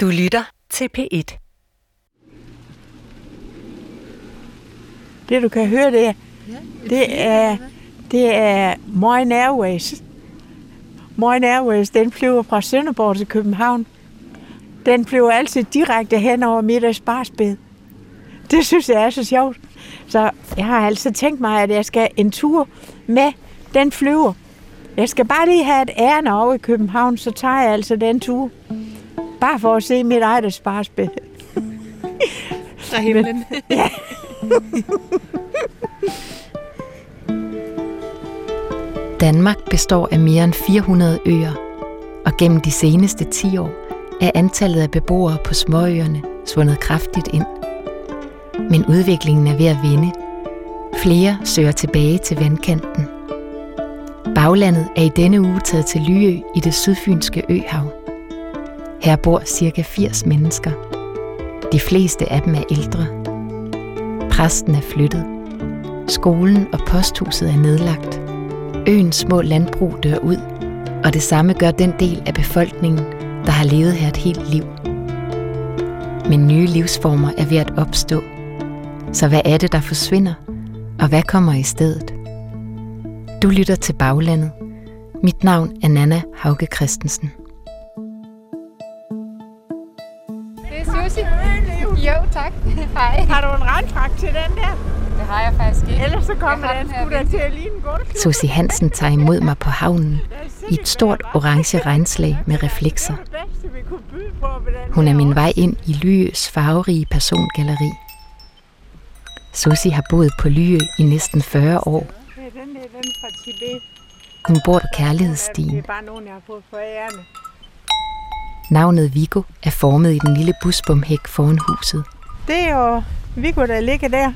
Du lytter til P1. Det du kan høre, det det er, det er Moin Airways. Moin Airways, den flyver fra Sønderborg til København. Den flyver altid direkte hen over Middags Barsbed. Det synes jeg er så sjovt. Så jeg har altså tænkt mig, at jeg skal en tur med den flyver. Jeg skal bare lige have et ærne over i København, så tager jeg altså den tur. Bare for at se mit eget sparsbed. Fra himlen. Ja. Danmark består af mere end 400 øer, og gennem de seneste 10 år er antallet af beboere på småøerne svundet kraftigt ind. Men udviklingen er ved at vinde. Flere søger tilbage til vandkanten. Baglandet er i denne uge taget til Lyø i det sydfynske øhav. Her bor cirka 80 mennesker. De fleste af dem er ældre. Præsten er flyttet. Skolen og posthuset er nedlagt. Øens små landbrug dør ud, og det samme gør den del af befolkningen, der har levet her et helt liv. Men nye livsformer er ved at opstå. Så hvad er det, der forsvinder, og hvad kommer i stedet? Du lytter til Baglandet. Mit navn er Nana Hauge Christensen. Jo, tak. Hej. Har du en regnfrak til den der? Det har jeg faktisk ikke. Ellers så kommer den den sgu da til at ligne en. Susie Hansen tager imod mig på havnen i et stort orange regnslag med reflekser. Det er det Hun er min vej ind i Lyøs farverige persongalleri. Susie har boet på Lyø i næsten 40 år. Hun bor på Det kærlighedsstien. er bare nogen, jeg har fået for. Navnet Viggo er formet i den lille busbomhæk foran huset. Det er jo Viggo, der ligger der.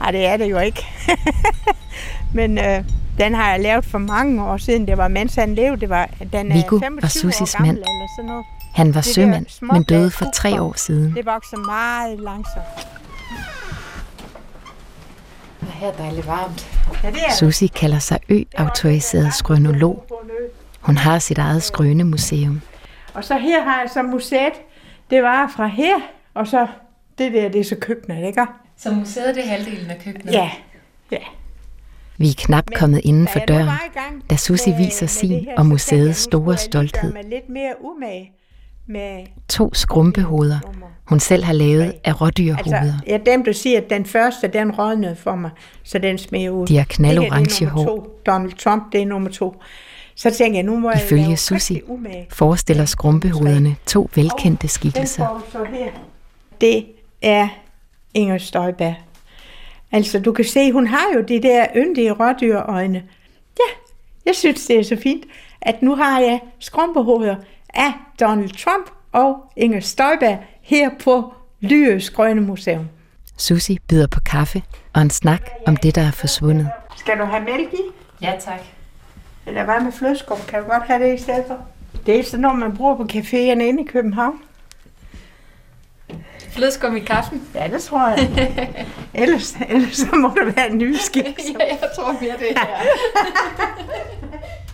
Nej, det er det jo ikke. Men øh, den har jeg lavet for mange år siden. Det var mens han levede. Det var, den er 25 var gammel, mand. Eller sådan noget. Han var Det sømand, men døde for tre år siden. Det vokser meget langsomt. Her er dejligt varmt. Ja, det er Susie kalder sig ø-autoriseret skrønolog. Hun har sit eget skrønemuseum. Og så her har jeg så museet. Det var fra her, og så det der, det er så køkkenet, ikke? Så museet det er halvdelen af køkkenet? Ja, ja. Vi er knap kommet inden for døren, gang da Susie med- viser med sin her, og museets store stolthed. lidt mere umage med To skrumpehoveder, hun selv har lavet af rådyrhoveder. Altså, jeg dem, du siger, at den første, den rådnede for mig, så den smager ud. De har er knaldorange hår. Donald Trump, det er nummer to. Så tænker jeg, nu må jeg Ifølge umage. forestiller skrumpehovederne to velkendte skikkelser. Det er Inger Støjberg. Altså, du kan se, hun har jo de der yndige rådyrøjne. Ja, jeg synes, det er så fint, at nu har jeg skrumpehoveder af Donald Trump og Inger Støjberg her på Lyøs Grønne Museum. Susie byder på kaffe og en snak om det, der er forsvundet. Skal du have mælk i? Ja, tak. Eller hvad med flødeskum? Kan du godt have det i stedet for? Det er sådan noget, man bruger på caféerne inde i København. Flødeskum i kaffen? Ja, det tror jeg. ellers, ellers så må det være en ny skik. ja, jeg tror mere det her.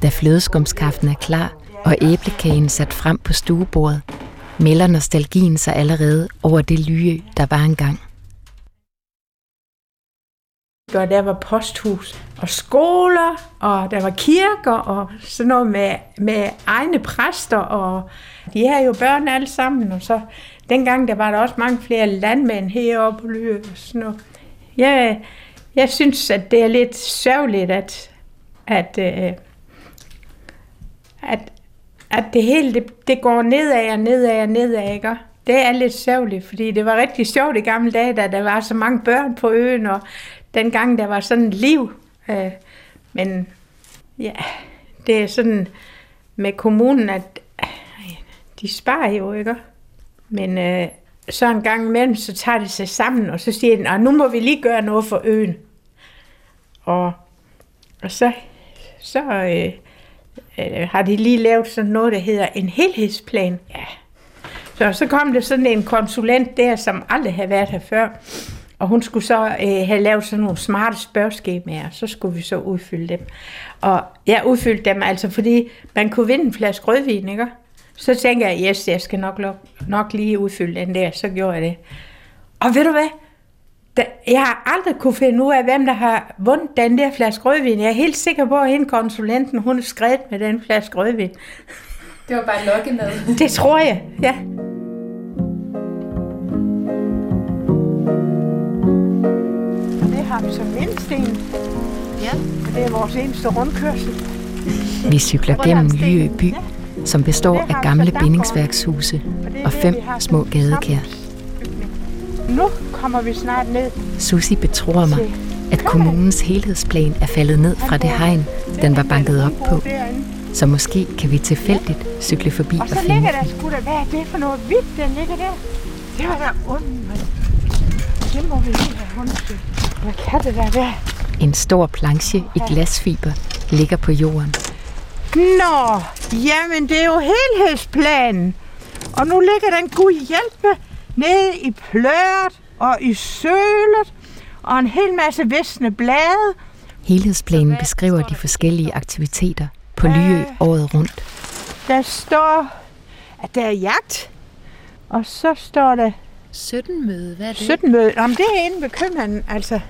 Da flødeskumskaffen er klar og æblekagen sat frem på stuebordet, melder nostalgien sig allerede over det lyø, der var engang. Og der var posthus og skoler, og der var kirker og sådan noget med, med egne præster, og de har jo børn alle sammen, og så dengang der var der også mange flere landmænd heroppe på Lyø og sådan noget. Jeg, jeg synes, at det er lidt sørgeligt, at, at, øh, at, at det hele det, det går nedad og nedad og nedad, ikke? Det er lidt sørgeligt, fordi det var rigtig sjovt i gamle dage, da der var så mange børn på øen, og dengang der var sådan et liv. Øh, men ja, det er sådan med kommunen, at øh, de sparer jo, ikke? Men øh, så en gang imellem, så tager de sig sammen, og så siger de, at nu må vi lige gøre noget for øen. Og, og så, så øh, øh, har de lige lavet sådan noget, der hedder en helhedsplan. Ja. Så, så kom der sådan en konsulent der, som aldrig havde været her før. Og hun skulle så øh, have lavet sådan nogle smarte spørgeskemaer, så skulle vi så udfylde dem. Og jeg udfyldte dem altså, fordi man kunne vinde en flaske rødvin, ikke? Så tænker jeg, yes, jeg skal nok, nok lige udfylde den der. Så gjorde jeg det. Og ved du hvad? Jeg har aldrig kunne finde ud af, hvem der har vundet den der flaske rødvin. Jeg er helt sikker på, at hende konsulenten, hun er skrevet med den flaske rødvin. Det var bare lokkemad. Det tror jeg, ja. Vi som mindsten. Ja. Det er vores eneste rundkørsel. Vi cykler gennem Lyø by, som består af gamle bindingsværkshuse og fem små gadekær. Nu kommer vi snart ned. Susi betror mig, at kommunens helhedsplan er faldet ned fra det hegn, den var banket op på. Så måske kan vi tilfældigt cykle forbi Og og så finde ligger der den. sgu da, hvad er det for noget hvidt, der ligger der? Det var da ondt. Det må vi lige have undersøgt. Hvad kan det der være? En stor planche i glasfiber ligger på jorden. Nå, jamen det er jo helhedsplanen. Og nu ligger den gud hjælpe nede i pløret og i sølet og en hel masse visne blade. Helhedsplanen beskriver de forskellige aktiviteter på Lyø året rundt. Der står, at der er jagt. Og så står der 17 møde, hvad er det? 17 møde. Jamen, det er inde ved købmanden, altså.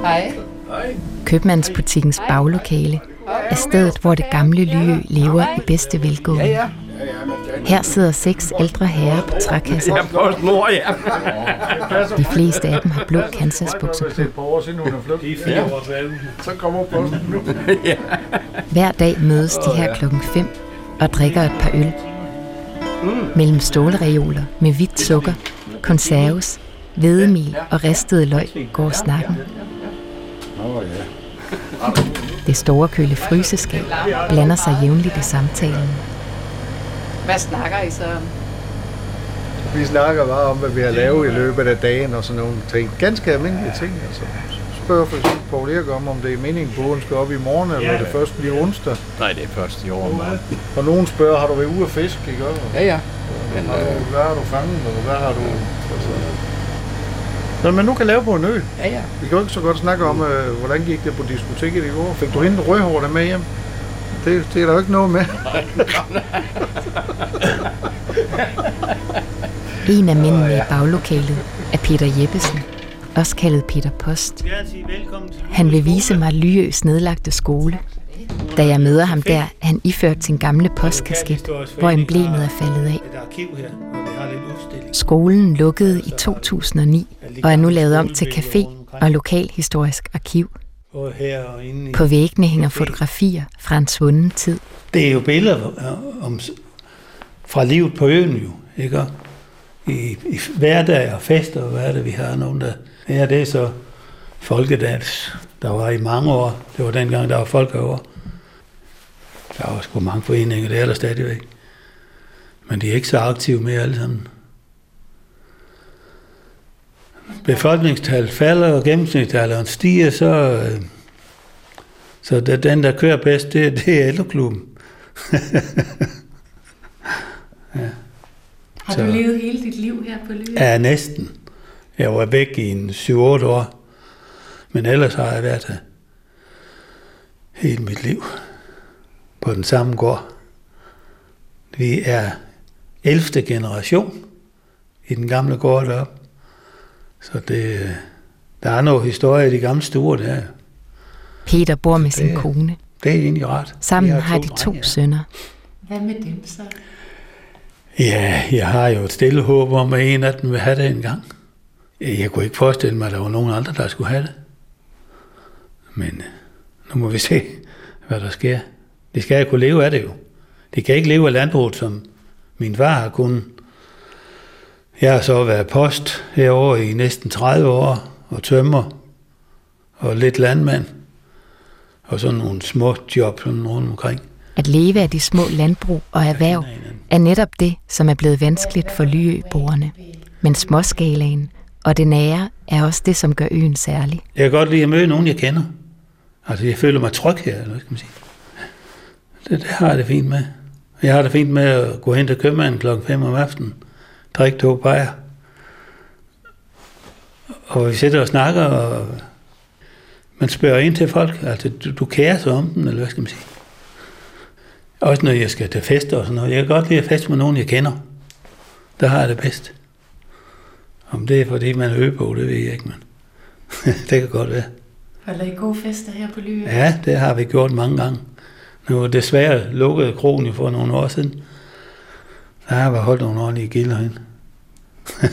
Hej. Købmandsbutikkens baglokale er stedet, hvor det gamle Lyø lever i bedste velgående. Her sidder seks ældre herrer på trækasser. ja. De fleste af dem har blå kansasbukser på. Så kommer posten nu. Hver dag mødes de her klokken 5 og drikker et par øl. Mellem stålreoler med hvidt sukker, konserves, hvedemel og ristede løg går snakken. Det store køle fryseskab blander sig jævnligt i samtalen. Hvad snakker I så om? Vi snakker bare om, hvad vi har lavet i løbet af dagen og sådan nogle ting. Ganske almindelige ting. Altså. Så spørger for eksempel Poul Erik om, om det er meningen, at båden skal op i morgen, eller det først bliver onsdag. Nej, det er først i år. Man. Og nogen spørger, har du været ude at fiske, ikke? Og Ja, ja. Men, har du, øh, hvad har du fanget, og hvad har du... Altså. Nå, men nu kan lave på en ø. ja, ja. Vi kan jo ikke så godt snakke om, øh, hvordan gik det på diskoteket i går. Fik du hentet rødhårene med hjem? Det, det er der jo ikke noget med. En af mændene i baglokalet er Peter Jeppesen, også kaldet Peter Post. Han vil vise mig Lyøs nedlagte skole. Da jeg møder ham der, er han iført sin gamle postkasket, hvor emblemet er faldet af. Skolen lukkede i 2009 og er nu lavet om til café og lokalhistorisk arkiv. På væggene hænger fotografier fra en svunden tid. Det er jo billeder øh, om, fra livet på øen jo, ikke? I, i hverdag og fester og hvad er det, vi har nogen der... Ja, det er så folkedans, der var i mange år. Det var dengang, der var folk over. Der var sgu mange foreninger, det er der stadigvæk. Men de er ikke så aktive mere alle sammen. Befolkningstallet falder, og gennemsnitsalderen stiger, så, øh, så det, den, der kører bedst, det, det er ældreklubben. Har Så- du levet hele dit liv her på Lyø? Ja, næsten. Jeg var væk i en 7-8 år. Men ellers har jeg været her hele mit liv på den samme gård. Vi er 11. generation i den gamle gård deroppe. Så det, der er noget historie i de gamle stuer der. Peter bor med sin Det- kone. Det er egentlig ret. Sammen Vi har de to drenge, ja. sønner. Hvad med dem så? Ja, jeg har jo et stille håb om, at en af dem vil have det en gang. Jeg kunne ikke forestille mig, at der var nogen andre, der skulle have det. Men øh, nu må vi se, hvad der sker. De skal jo kunne leve af det jo. De kan ikke leve af landbruget, som min far har kunnet. Jeg har så været post herovre i næsten 30 år, og tømmer, og lidt landmand, og sådan nogle små job sådan rundt omkring. At leve af de små landbrug og erhverv er netop det, som er blevet vanskeligt for Lyø-borgerne. Men småskalaen og det nære er også det, som gør øen særlig. Jeg kan godt lide at møde nogen, jeg kender. Altså, jeg føler mig tryg her, eller hvad skal man sige. Det, det har jeg det fint med. Jeg har det fint med at gå hen til købmanden klokken 5 om aftenen, drikke to bajer. Og vi sidder og snakker, og man spørger ind til folk, altså du, du kærer sig om dem, eller hvad skal man sige. Også når jeg skal til fester og sådan noget. Jeg kan godt lide at feste med nogen, jeg kender. Der har jeg det bedst. Om det er fordi, man er på, det ved jeg ikke, men det kan godt være. Holder I gode fester her på Lyø? Ja, det har vi gjort mange gange. Nu er desværre lukket krogen jo for nogle år siden. Der har vi holdt nogle ordentlige gilder herinde.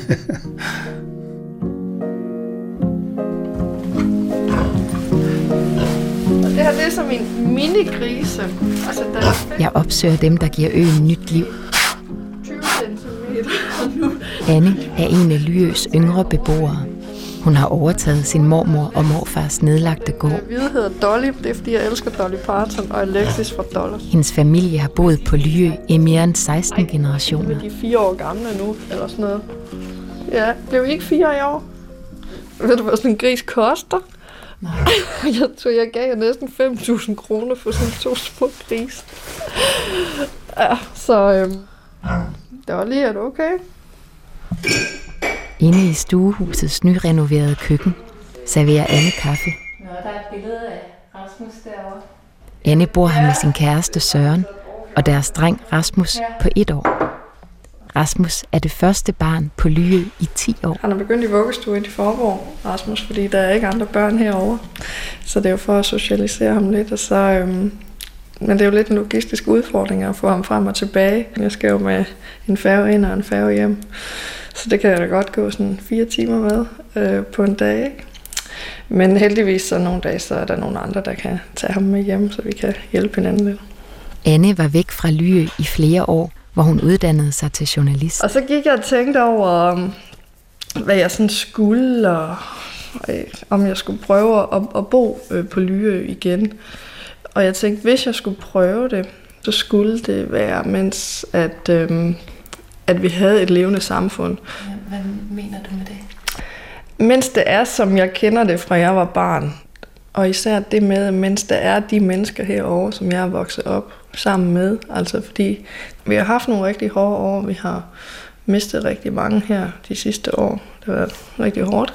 Det her det er som en mini-grise. Altså, der er Jeg opsøger dem, der giver øen nyt liv. 20 cm. nu Anne er en af Lyøs yngre beboere. Hun har overtaget sin mormor og morfars nedlagte gård. Hvide hedder Dolly. Det er fordi, jeg elsker Dolly Parton og Alexis fra Dollars. Hendes familie har boet på Lyø i mere end 16 generationer. De er fire år gamle nu, eller sådan noget. Ja, blev ikke fire i år? Ved du, hvad sådan en gris koster? Nej. jeg tror, jeg gav jer næsten 5.000 kroner for sådan to små gris. Ja, så øhm, Dolly, er du okay? Inde i stuehusets nyrenoverede køkken serverer Anne kaffe. Nå, der er et billede af Rasmus derovre. Anne bor her med sin kæreste Søren og deres dreng Rasmus på et år. Rasmus er det første barn på Lyø i 10 år. Han er begyndt i vuggestue i Forborg, Rasmus, fordi der er ikke andre børn herovre. Så det er jo for at socialisere ham lidt, og så... Øhm, men det er jo lidt en logistisk udfordring at få ham frem og tilbage. Jeg skal jo med en færge ind og en færge hjem. Så det kan jeg da godt gå sådan fire timer med øh, på en dag. Ikke? Men heldigvis så nogle dage, så er der nogle andre, der kan tage ham med hjem, så vi kan hjælpe hinanden lidt. Anne var væk fra Lyø i flere år, hvor hun uddannede sig til journalist. Og så gik jeg og tænkte over, um, hvad jeg sådan skulle, og øh, om jeg skulle prøve at, at bo øh, på Lyø igen. Og jeg tænkte, hvis jeg skulle prøve det, så skulle det være, mens at, øhm, at vi havde et levende samfund. Hvad mener du med det? Mens det er, som jeg kender det fra jeg var barn. Og især det med, mens der er de mennesker herovre, som jeg er vokset op sammen med. Altså fordi vi har haft nogle rigtig hårde år. Vi har mistet rigtig mange her de sidste år. Det har været rigtig hårdt.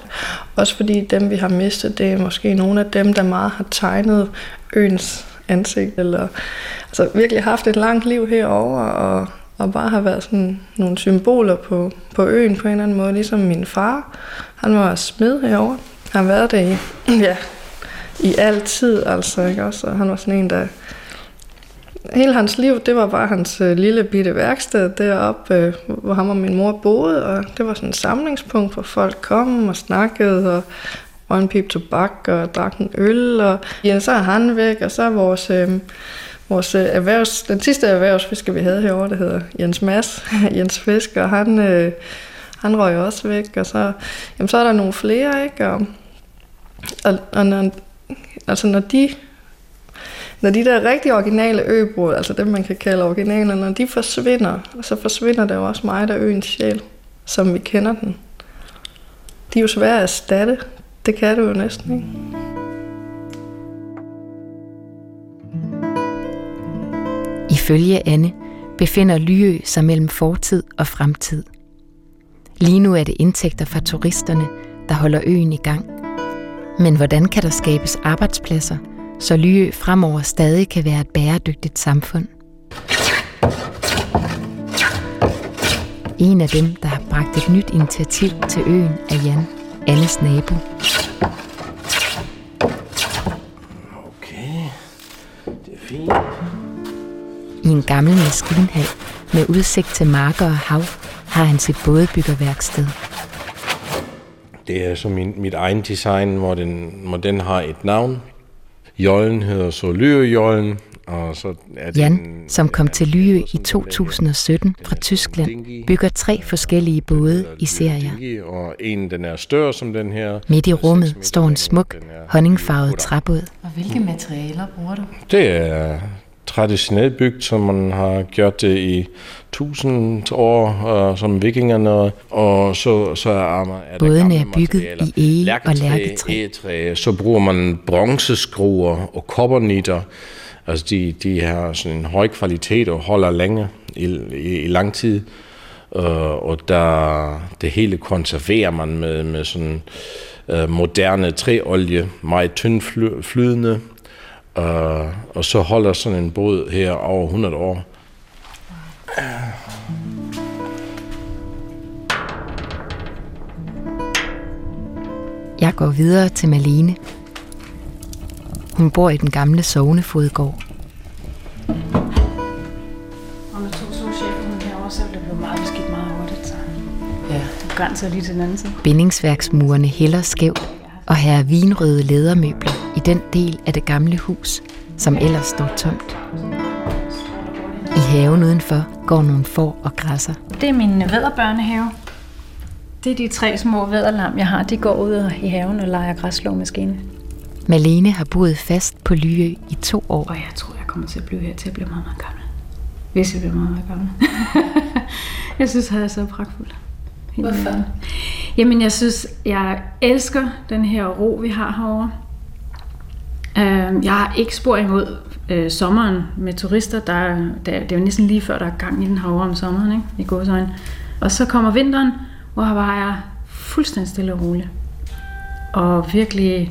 Også fordi dem, vi har mistet, det er måske nogle af dem, der meget har tegnet øens ansigt. Eller, altså virkelig haft et langt liv herover og, og bare har været sådan nogle symboler på, på øen på en eller anden måde. Ligesom min far, han var smed herover. Han har været det i, ja, i al tid, altså, ikke også? Og han var sådan en, der... Hele hans liv, det var bare hans øh, lille bitte værksted deroppe, øh, hvor ham og min mor boede, og det var sådan et samlingspunkt, hvor folk kom og snakkede, og røg en pip tobak og drak en øl, og ja, så er han væk, og så er vores, øhm, øh, vores erhvervs, den sidste erhvervsfisker, vi havde herovre, der hedder Jens Mads, Jens Fisk, og han, øh, han røg også væk, og så, jamen, så er der nogle flere, ikke? Og, og, og når, altså når de når de der rigtig originale øbrud, altså dem man kan kalde originaler, når de forsvinder, så forsvinder der jo også meget af øens sjæl, som vi kender den. De er jo svære at erstatte. Det kan du jo næsten ikke. Ifølge Anne befinder Lyø sig mellem fortid og fremtid. Lige nu er det indtægter fra turisterne, der holder øen i gang. Men hvordan kan der skabes arbejdspladser, så Lyø fremover stadig kan være et bæredygtigt samfund? En af dem, der har bragt et nyt initiativ til øen, er Jan, Annes nabo. Okay, det er fint. I en gammel maskinhal med udsigt til marker og hav har han sit bådebyggerværksted. Det er så min, mit egen design, hvor den, hvor den har et navn. Jollen hedder så Lyøjollen, og så er det Jan, en- som kom ja, til Lyø i sådan 2017 fra Tyskland, bygger tre forskellige både i serier. Og en, den er større som den her. Midt i rummet står en smuk, honningfarvet træbåd. Og hvilke materialer bruger du? Det er traditionelt bygget, som man har gjort det i tusind år, øh, som vikingerne, og så, så er, er der Bådene er bygget materialer. i ege og Lærketræ, så bruger man bronzeskruer og koppernitter. Altså de, de har sådan en høj kvalitet og holder længe i, i, i lang tid. Uh, og der, det hele konserverer man med, med sådan øh, moderne træolie, meget tynd fly, flydende, øh, og så holder sådan en båd her over 100 år. Jeg går videre til Malene. Hun bor i den gamle sovnefodgård. Og med to souschefer herovre, så det blive meget beskidt meget hurtigt. Så. Ja. Det grænser lige til den anden side. Bindingsværksmurene hælder skævt, og her er vinrøde lædermøbler i den del af det gamle hus, som ellers står tomt. I haven udenfor går nogle får og græsser. Det er min vædderbørnehave. Det er de tre små vædderlam, jeg har. De går ud i haven og leger græsslåmaskine. Malene har boet fast på Lyø i to år. Og jeg tror, jeg kommer til at blive her til at blive meget, meget gammel. Hvis jeg bliver meget, meget gammel. jeg synes, det er så pragtfuldt. Hvorfor? Jamen, jeg synes, jeg elsker den her ro, vi har herovre. Øh, jeg har ikke spor imod øh, sommeren med turister. Der, er- der, det er jo næsten lige før, der er gang i den herovre om sommeren, ikke? i godsøjne. Og så kommer vinteren, hvor her var jeg fuldstændig stille og rolig. Og virkelig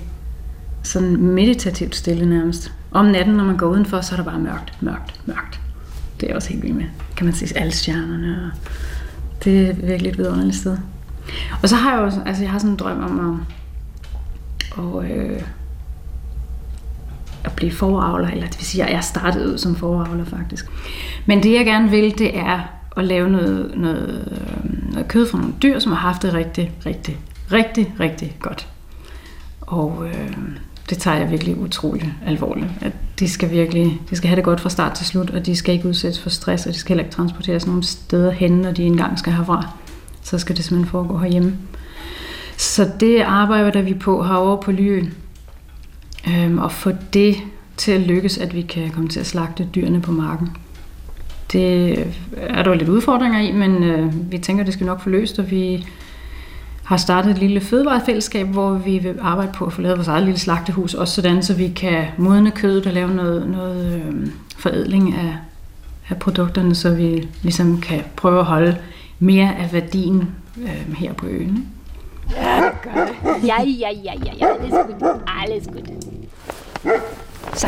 sådan meditativt stille nærmest. Om natten, når man går udenfor, så er der bare mørkt, mørkt, mørkt. Det er jeg også helt vildt med. Kan man se alle stjernerne. Og det er virkelig et vidunderligt sted. Og så har jeg jo altså jeg har sådan en drøm om at, og, øh, at blive foravler, eller det vil sige, at jeg er startet ud som foravler faktisk. Men det jeg gerne vil, det er at lave noget, noget, øh, noget kød fra nogle dyr, som har haft det rigtig, rigtig, rigtig, rigtig godt. Og øh, det tager jeg virkelig utrolig alvorligt. At de skal virkelig de skal have det godt fra start til slut, og de skal ikke udsættes for stress, og de skal heller ikke transporteres nogen steder hen, når de engang skal herfra. Så skal det simpelthen foregå herhjemme. Så det arbejder der vi på herovre på Lyøen. Øhm, og få det til at lykkes, at vi kan komme til at slagte dyrene på marken. Det er der jo lidt udfordringer i, men øh, vi tænker, det skal nok få løst, og vi har startet et lille fødevarefællesskab, hvor vi vil arbejde på at få lavet vores eget lille slagtehus, også sådan, så vi kan modne kødet og lave noget, noget øh, forædling af, af produkterne, så vi ligesom kan prøve at holde mere af værdien øh, her på øen. ikke? Ja, ja, ja, ja, ja. Alles gut. Alles gut. Så,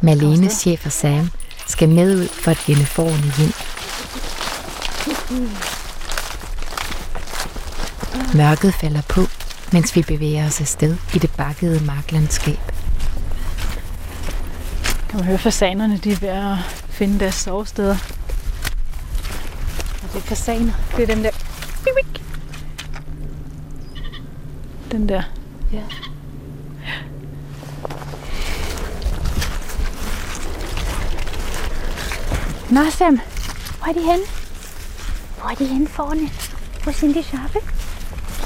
Malenes chef og Sam skal med ud for at hente forerne hjem. Mørket falder på, mens vi bevæger os afsted i det bakkede marklandskab. Kan man høre fasanerne, de er ved at finde deres sovesteder. Og det er fasaner. Det er dem der. Den der. Ja. Nå, Sam. Hvor er de henne? Hvor er de henne forne? Hvor sind de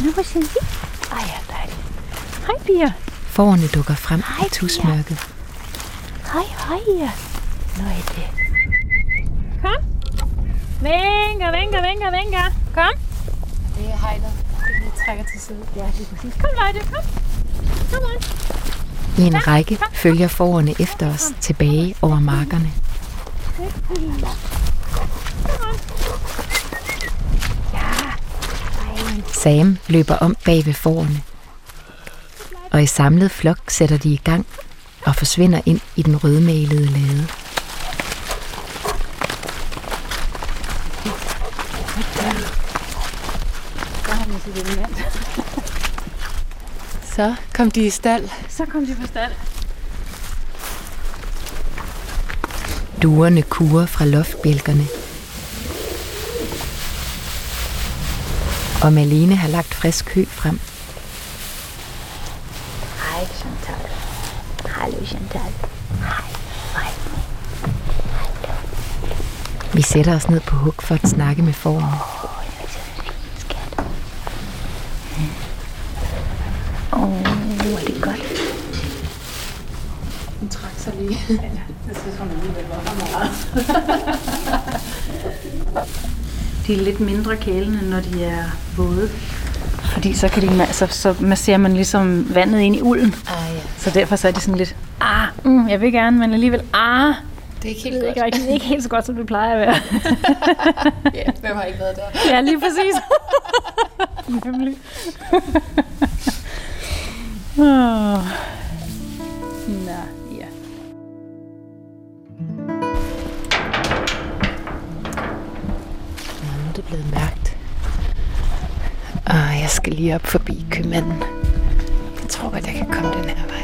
Nå, hvor sind de? Ej, ja, dejligt. Hej, piger. Forerne dukker frem Hej, i tusmørket. Hej, hej. Nå er det. Kom. Venga, venga, venga, venga. Kom. Det er hegnet. Det lige trækker til side. Ja, det er præcis. Kom, Lejde. Kom. Kom on. I en række følger forerne efter os tilbage over markerne. Sam løber om bag ved forerne. Og i samlet flok sætter de i gang og forsvinder ind i den rødmalede lade. Så kom de i stald. Så kom de på stald. Duerne kurer fra loftbjælkerne. Og Malene har lagt frisk hø frem. Hej, Chantal. Hallo, Chantal. Hej. Hej. Vi sætter os ned på hug for at snakke med forerne. Åh, det er oh, er det godt. Hun trak sig lige. De er lidt mindre kælende, når de er våde. Fordi så, kan de, så, så masserer man ligesom vandet ind i ulden. Ah, ja. Så derfor så er de sådan lidt, ah, mm, jeg vil gerne, men alligevel, ah, Det er ikke helt ikke, rigtig, ikke helt så godt, som det plejer at være. Ja, hvem har ikke været der? ja, lige præcis. Nemlig. Åh. Blevet mørkt. Og jeg skal lige op forbi købmanden. Jeg tror godt, jeg kan komme den her vej.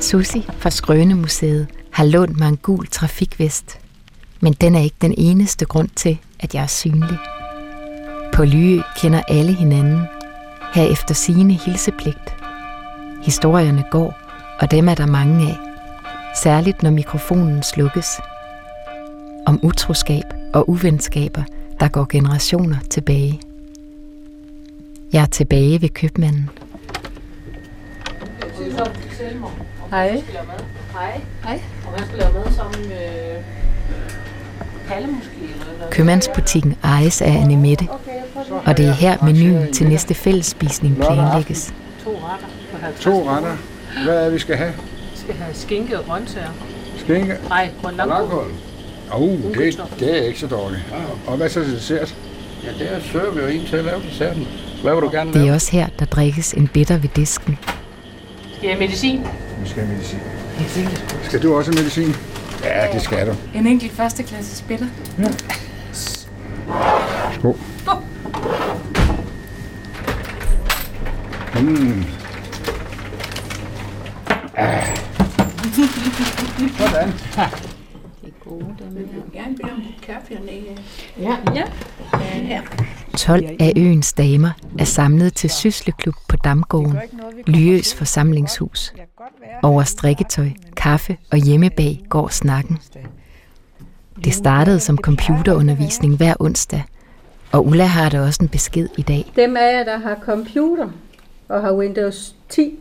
Susi fra Skrønemuseet har lånt mig en gul trafikvest. Men den er ikke den eneste grund til, at jeg er synlig. På Lyø kender alle hinanden. Her efter sine hilsepligt. Historierne går, og dem er der mange af. Særligt når mikrofonen slukkes. Om utroskab og uvenskaber, der går generationer tilbage. Jeg er tilbage ved købmanden. Hej. Hej. Hej. Og hvad skal lave mad sammen med? Eller? Købmandsbutikken ejes af Anne Mette, og det er her menuen til næste fællesspisning planlægges. To retter på 50 To retter. Hvad er det, vi skal have? Vi skal have skinke og grøntsager. Skinke? Nej, grøn langkål. Åh, oh, det, det er ikke så dårligt. Og hvad så til dessert? Ja, der søger vi jo en til at lave desserten. Hvad vil du gerne Det er også her, der drikkes en bitter ved disken. Skal jeg have medicin? Vi skal have medicin. Skal du også have medicin? Ja, det skal du. En enkelt førsteklasses bitter. Skål. Mm. Ah. Sådan. Gerne bede om lidt kaffe hernede. Ja. Ja. Her. 12 af øens damer er samlet til sysleklub på Damgården, Lyøs forsamlingshus. Over strikketøj, kaffe og hjemmebag går snakken. Det startede som computerundervisning hver onsdag, og Ulla har da også en besked i dag. Dem af jer, der har computer og har Windows 10,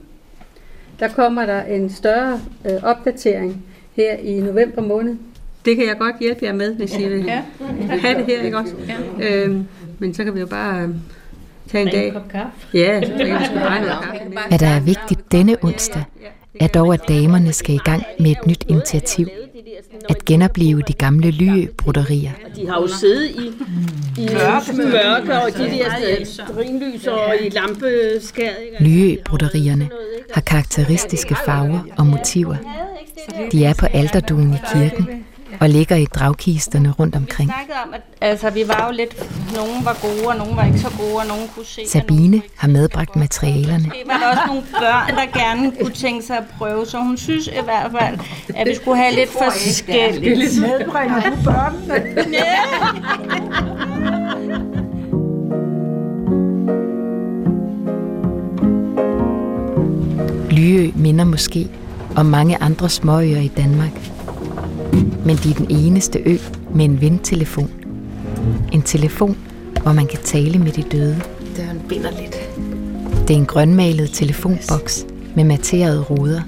der kommer der en større øh, opdatering her i november måned. Det kan jeg godt hjælpe jer med, hvis I vil Ja. have det her, ikke også? Ja. Øhm, men så kan vi jo bare øh, tage en dag. en kop kaffe. Ja, så kan vi sgu bare noget kaffe. Hvad der er vigtigt denne onsdag, er dog, at damerne skal i gang med et nyt initiativ. At genopleve de gamle lyø-broderier. De har jo siddet i, i mørke, og de der strinlys og i lampeskade. Lyø-broderierne har karakteristiske farver og motiver. De er på alterduen i kirken og ligger i dragkisterne rundt omkring. snakkede om, at altså, vi var jo lidt, nogen var gode, og nogen var ikke så gode, og nogen kunne se. Sabine har medbragt materialerne. Det var der også nogle børn, der gerne kunne tænke sig at prøve, så hun synes i hvert fald, at vi skulle have lidt forskelligt. Medbringer du børnene? Lyø minder måske om mange andre småøer i Danmark. Men de er den eneste ø med en vindtelefon. En telefon, hvor man kan tale med de døde. Døren binder lidt. Det er en grønmalet telefonboks med materede ruder.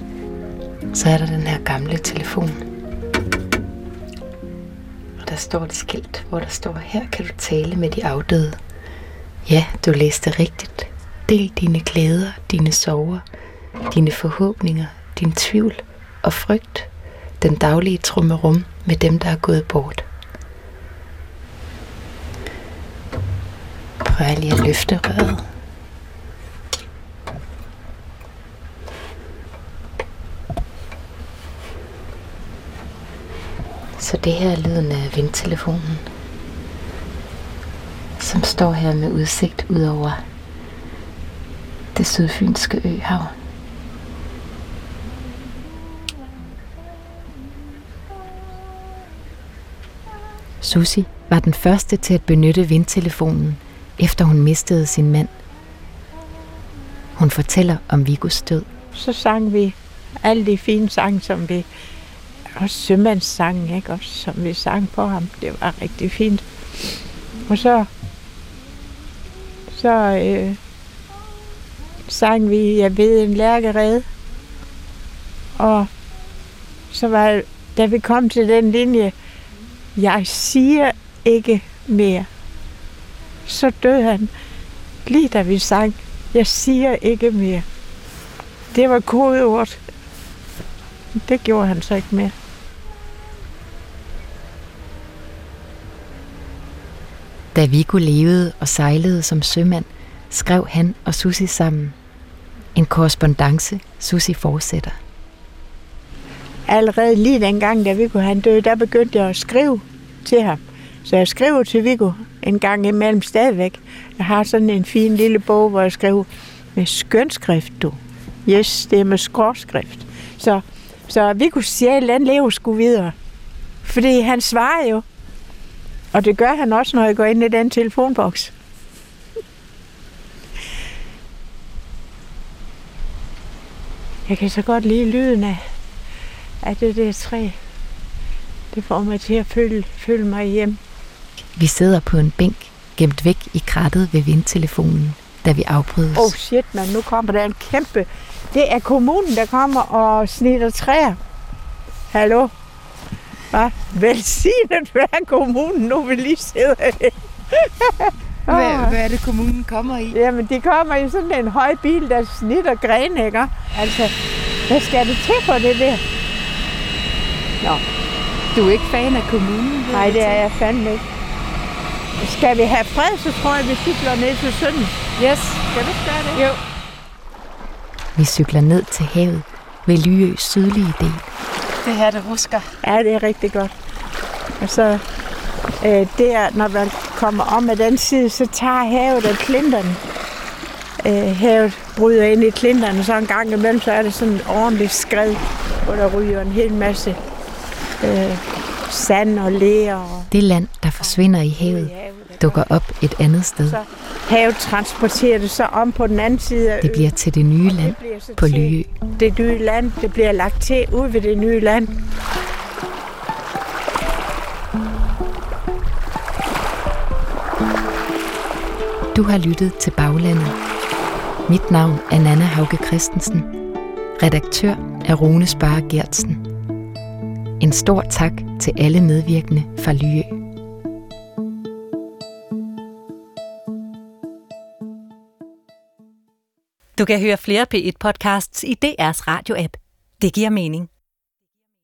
Så er der den her gamle telefon. Og der står et skilt, hvor der står, her kan du tale med de afdøde. Ja, du læste rigtigt. Del dine glæder, dine sorger, dine forhåbninger, din tvivl og frygt. Den daglige trummerum med dem, der er gået bort. Prøv lige at løfte røret. Så det her er lyden af vindtelefonen, som står her med udsigt ud over det sydfynske øhav. Susi var den første til at benytte vindtelefonen, efter hun mistede sin mand. Hun fortæller om Vigos død. Så sang vi alle de fine sange, som vi... Og sømandssange, ikke? Også, som vi sang på ham. Det var rigtig fint. Og så... Så øh, sang vi, jeg ved, en lærkerede. Og så var da vi kom til den linje, jeg siger ikke mere. Så døde han, lige da vi sang, jeg siger ikke mere. Det var kodeordet. Det gjorde han så ikke mere. Da Viggo levede og sejlede som sømand, skrev han og Susi sammen En korrespondence, Susi fortsætter. Allerede lige dengang, da Viggo han døde, der begyndte jeg at skrive til ham. Så jeg skriver til Viggo en gang imellem stadigvæk. Jeg har sådan en fin lille bog, hvor jeg skriver med skønskrift, du. Yes, det er med skråskrift. Så, så Viggo sjæl, den lever sgu videre. Fordi han svarer jo. Og det gør han også, når jeg går ind i den telefonboks. Jeg kan så godt lide lyden af, af det der træ. Det får mig til at føle, føle mig hjem. Vi sidder på en bænk, gemt væk i krattet ved vindtelefonen, da vi afbrydes. Oh shit, man, nu kommer der en kæmpe... Det er kommunen, der kommer og snitter træer. Hallo? Hvad? Velsignet være kommunen, nu vi lige sidder her. Hvad, hvad er det, kommunen kommer i? Jamen, de kommer i sådan en høj bil, der snitter grene, ikke? Altså, hvad skal det til for det der? Nå. Du er ikke fan af kommunen? Nej, det er jeg fandme ikke. Skal vi have fred, så tror jeg, vi cykler ned til sønden. Yes. Skal du ikke gøre det? Jo. Vi cykler ned til havet ved Lyøs sydlige del. Det her, det husker. Ja, det er rigtig godt. Og så øh, der, når man kommer om af den side, så tager havet af klinterne. Øh, havet bryder ind i klinterne, så en gang imellem, så er det sådan et ordentligt skred, hvor der ryger en hel masse øh, sand og ler. Og Det land, der forsvinder i havet, dukker op et andet sted. så havet transporterer det så om på den anden side af Det bliver til det nye land på Lyø. det nye land. Det bliver lagt til ud ved det nye land. Du har lyttet til Baglandet. Mit navn er Nana Hauge Christensen. Redaktør er Rune Spare Gertsen. En stor tak til alle medvirkende fra Lyø. Du kan høre flere P1-podcasts i DR's radio-app. Det giver mening.